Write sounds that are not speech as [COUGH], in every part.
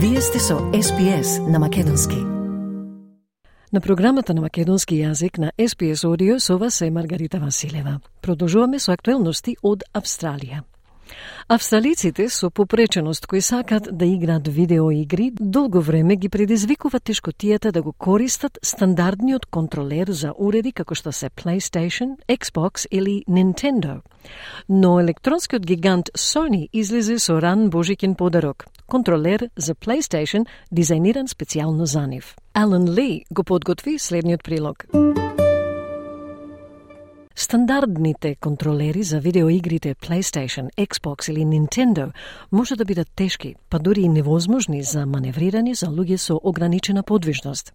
Вие сте со SPS на Македонски. На програмата на македонски јазик на SPS Audio со вас е Маргарита Василева. Продолжуваме со актуелности од Австралија. Австралиците со попреченост кои сакат да играат видеоигри, долго време ги предизвикува тешкотијата да го користат стандардниот контролер за уреди како што се PlayStation, Xbox или Nintendo. Но електронскиот гигант Sony излезе со ран божиќен подарок – контролер за PlayStation дизајниран специјално за нив. Алан Ли го подготви следниот прилог. Стандардните контролери за видеоигрите PlayStation, Xbox или Nintendo може да бидат тешки, па дури и невозможни за маневрирање за луѓе со ограничена подвижност.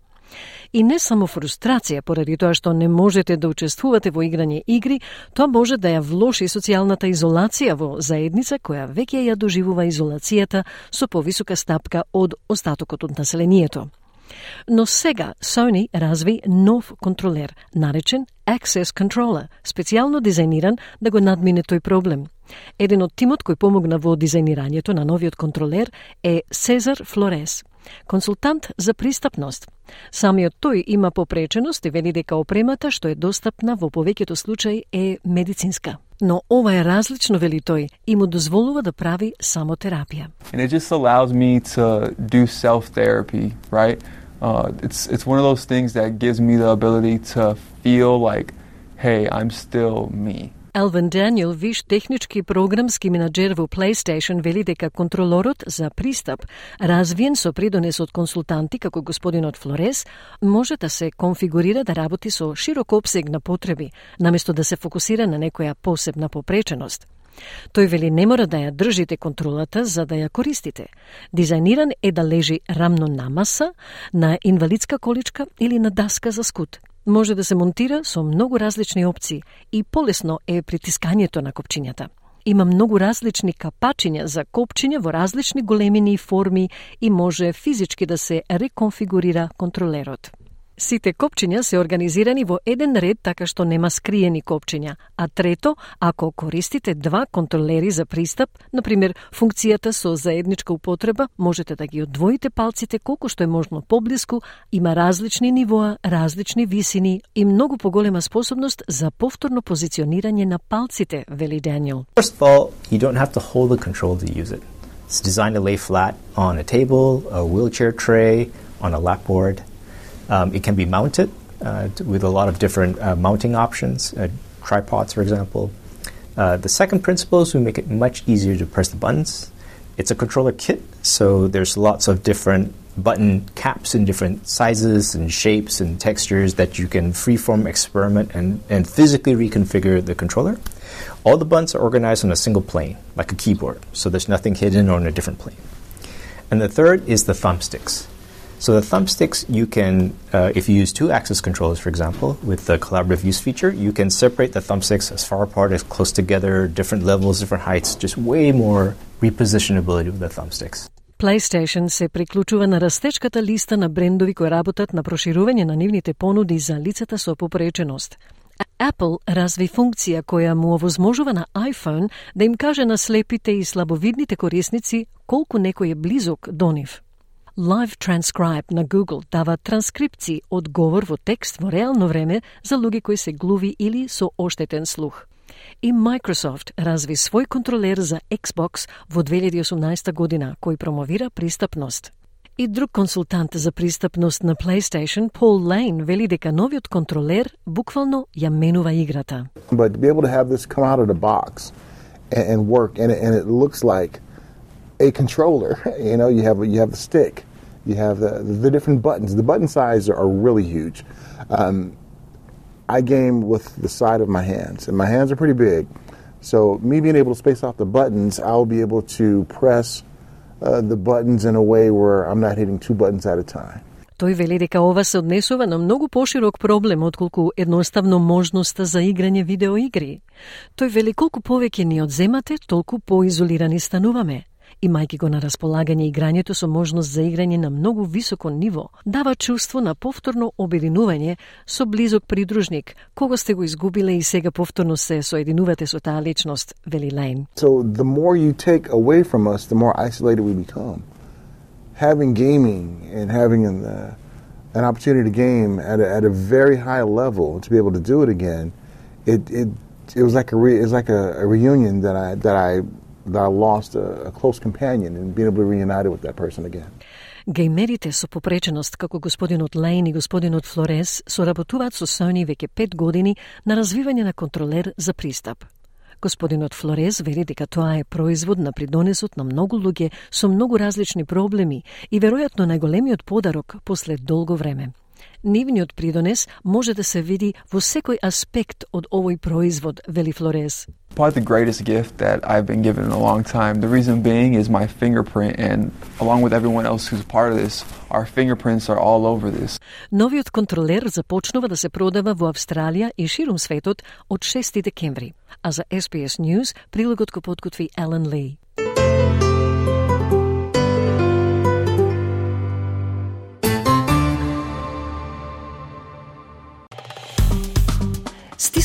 И не само фрустрација поради тоа што не можете да учествувате во играње игри, тоа може да ја влоши социјалната изолација во заедница која веќе ја доживува изолацијата со повисока стапка од остатокот од населението. Но сега Sony разви нов контролер, наречен Access Controller, специјално дизајниран да го надмине тој проблем. Еден од тимот кој помогна во дизајнирањето на новиот контролер е Сезар Флорес, консултант за пристапност. Самиот тој има попреченост и вели дека опремата што е достапна во повеќето случаи е медицинска. Но ова е различно, вели тој, и му дозволува да прави само терапија. And it just allows me to do self-therapy, right? Uh, it's it's one of those things that gives me the ability to feel like, hey, I'm still me. Елвен Даниел, виш технички програмски менаџер во PlayStation, вели дека контролорот за пристап, развиен со придонес од консултанти како господинот Флорес, може да се конфигурира да работи со широк обсег на потреби, наместо да се фокусира на некоја посебна попреченост. Тој вели не мора да ја држите контролата за да ја користите. Дизајниран е да лежи рамно на маса, на инвалидска количка или на даска за скут. Може да се монтира со многу различни опции и полесно е притискањето на копчињата. Има многу различни капачиња за копчиња во различни големини и форми и може физички да се реконфигурира контролерот. Сите копчиња се организирани во еден ред така што нема скриени копчиња, а трето, ако користите два контролери за пристап, на пример функцијата со заедничка употреба, можете да ги одвоите палците колку што е можно поблиску, има различни нивоа, различни висини и многу поголема способност за повторно позиционирање на палците, вели Даниел. First of all, you don't have to hold the control to use it. It's designed to lay flat on a table, a wheelchair tray, on a lapboard. board. Um, it can be mounted uh, with a lot of different uh, mounting options, uh, tripods, for example. Uh, the second principle is we make it much easier to press the buttons. It's a controller kit, so there's lots of different button caps in different sizes and shapes and textures that you can freeform experiment and, and physically reconfigure the controller. All the buttons are organized on a single plane, like a keyboard, so there's nothing hidden or on a different plane. And the third is the thumbsticks. So the thumbsticks, you can, uh, if you use two axis controllers, for example, with the collaborative use feature, you can separate the thumbsticks as far apart as close together, different levels, different heights, just way more repositionability with the thumbsticks. PlayStation се приклучува на растечката листа на брендови кои работат на проширување на нивните понуди за лицата со попреченост. Apple разви функција која му овозможува на iPhone да им каже на слепите и слабовидните корисници колку некој е близок до нив. Live Transcribe на Google дава транскрипции од говор во текст во реално време за луѓе кои се глуви или со оштетен слух. И Microsoft разви свој контролер за Xbox во 2018 година, кој промовира пристапност. И друг консултант за пристапност на PlayStation, Пол Лейн, вели дека новиот контролер буквално ја менува играта. But to be able to have this come out of the box and, and work, and it, and it looks like a controller. [LAUGHS] You know, you have you have the stick, you have the the different buttons. The button sizes are really huge. Um, I game with the side of my hands, and my hands are pretty big. So me being able to space off the buttons, I'll be able to press uh, the buttons in a way where I'm not hitting two buttons at a time. Тој вели дека ова се однесува на многу поширок проблем отколку едноставно можноста за играње видеоигри. Тој вели колку повеќе ни одземате, толку поизолирани стануваме Имајќи го на располагање играњето со можност за играње на многу високо ниво, дава чувство на повторно обединување со близок придружник, кого сте го изгубиле и сега повторно се соединувате со таа личност, вели Лейн. So the more you take away from us, the more isolated we become. having gaming and having an, uh, an opportunity to game at a, at a very high level to be able to do it again, it it, it was like a re, it was like a, a reunion that I that I that I lost a, a close companion and being able to reunite with that person again. Геймерите со попреченост како господинот Лейн и господинот Флорес соработуваат со сони веќе пет години на развивање на контролер за пристап. Господинот Флорес вели дека тоа е производ на придонесот на многу луѓе со многу различни проблеми и веројатно најголемиот подарок после долго време. Нивниот придонес може да се види во секој аспект од овој производ, вели Флорес. Probably the greatest gift that I've been given in a long time. The reason being is my fingerprint, and along with everyone else who's part of this, our fingerprints are all over this. Новиот контролер започнува да се продава во Австралија и ширум светот од 6 декември. А за SBS News прилогот го подготви Елен Ли.